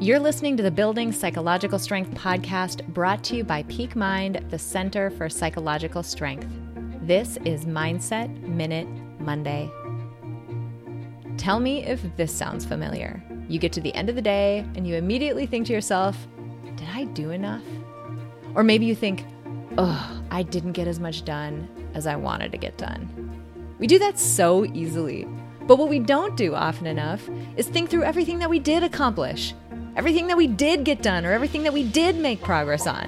You're listening to the Building Psychological Strength podcast brought to you by Peak Mind, the Center for Psychological Strength. This is Mindset Minute Monday. Tell me if this sounds familiar. You get to the end of the day and you immediately think to yourself, Did I do enough? Or maybe you think, Oh, I didn't get as much done as I wanted to get done. We do that so easily. But what we don't do often enough is think through everything that we did accomplish everything that we did get done or everything that we did make progress on.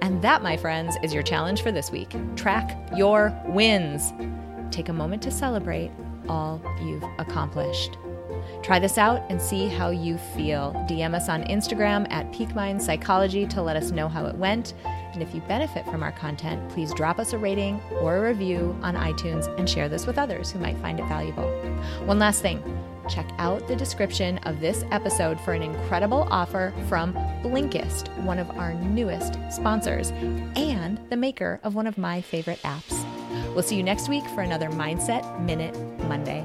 And that, my friends, is your challenge for this week. Track your wins. Take a moment to celebrate all you've accomplished. Try this out and see how you feel. DM us on Instagram at Peak Mind Psychology to let us know how it went. And if you benefit from our content, please drop us a rating or a review on iTunes and share this with others who might find it valuable. One last thing check out the description of this episode for an incredible offer from Blinkist, one of our newest sponsors, and the maker of one of my favorite apps. We'll see you next week for another Mindset Minute Monday.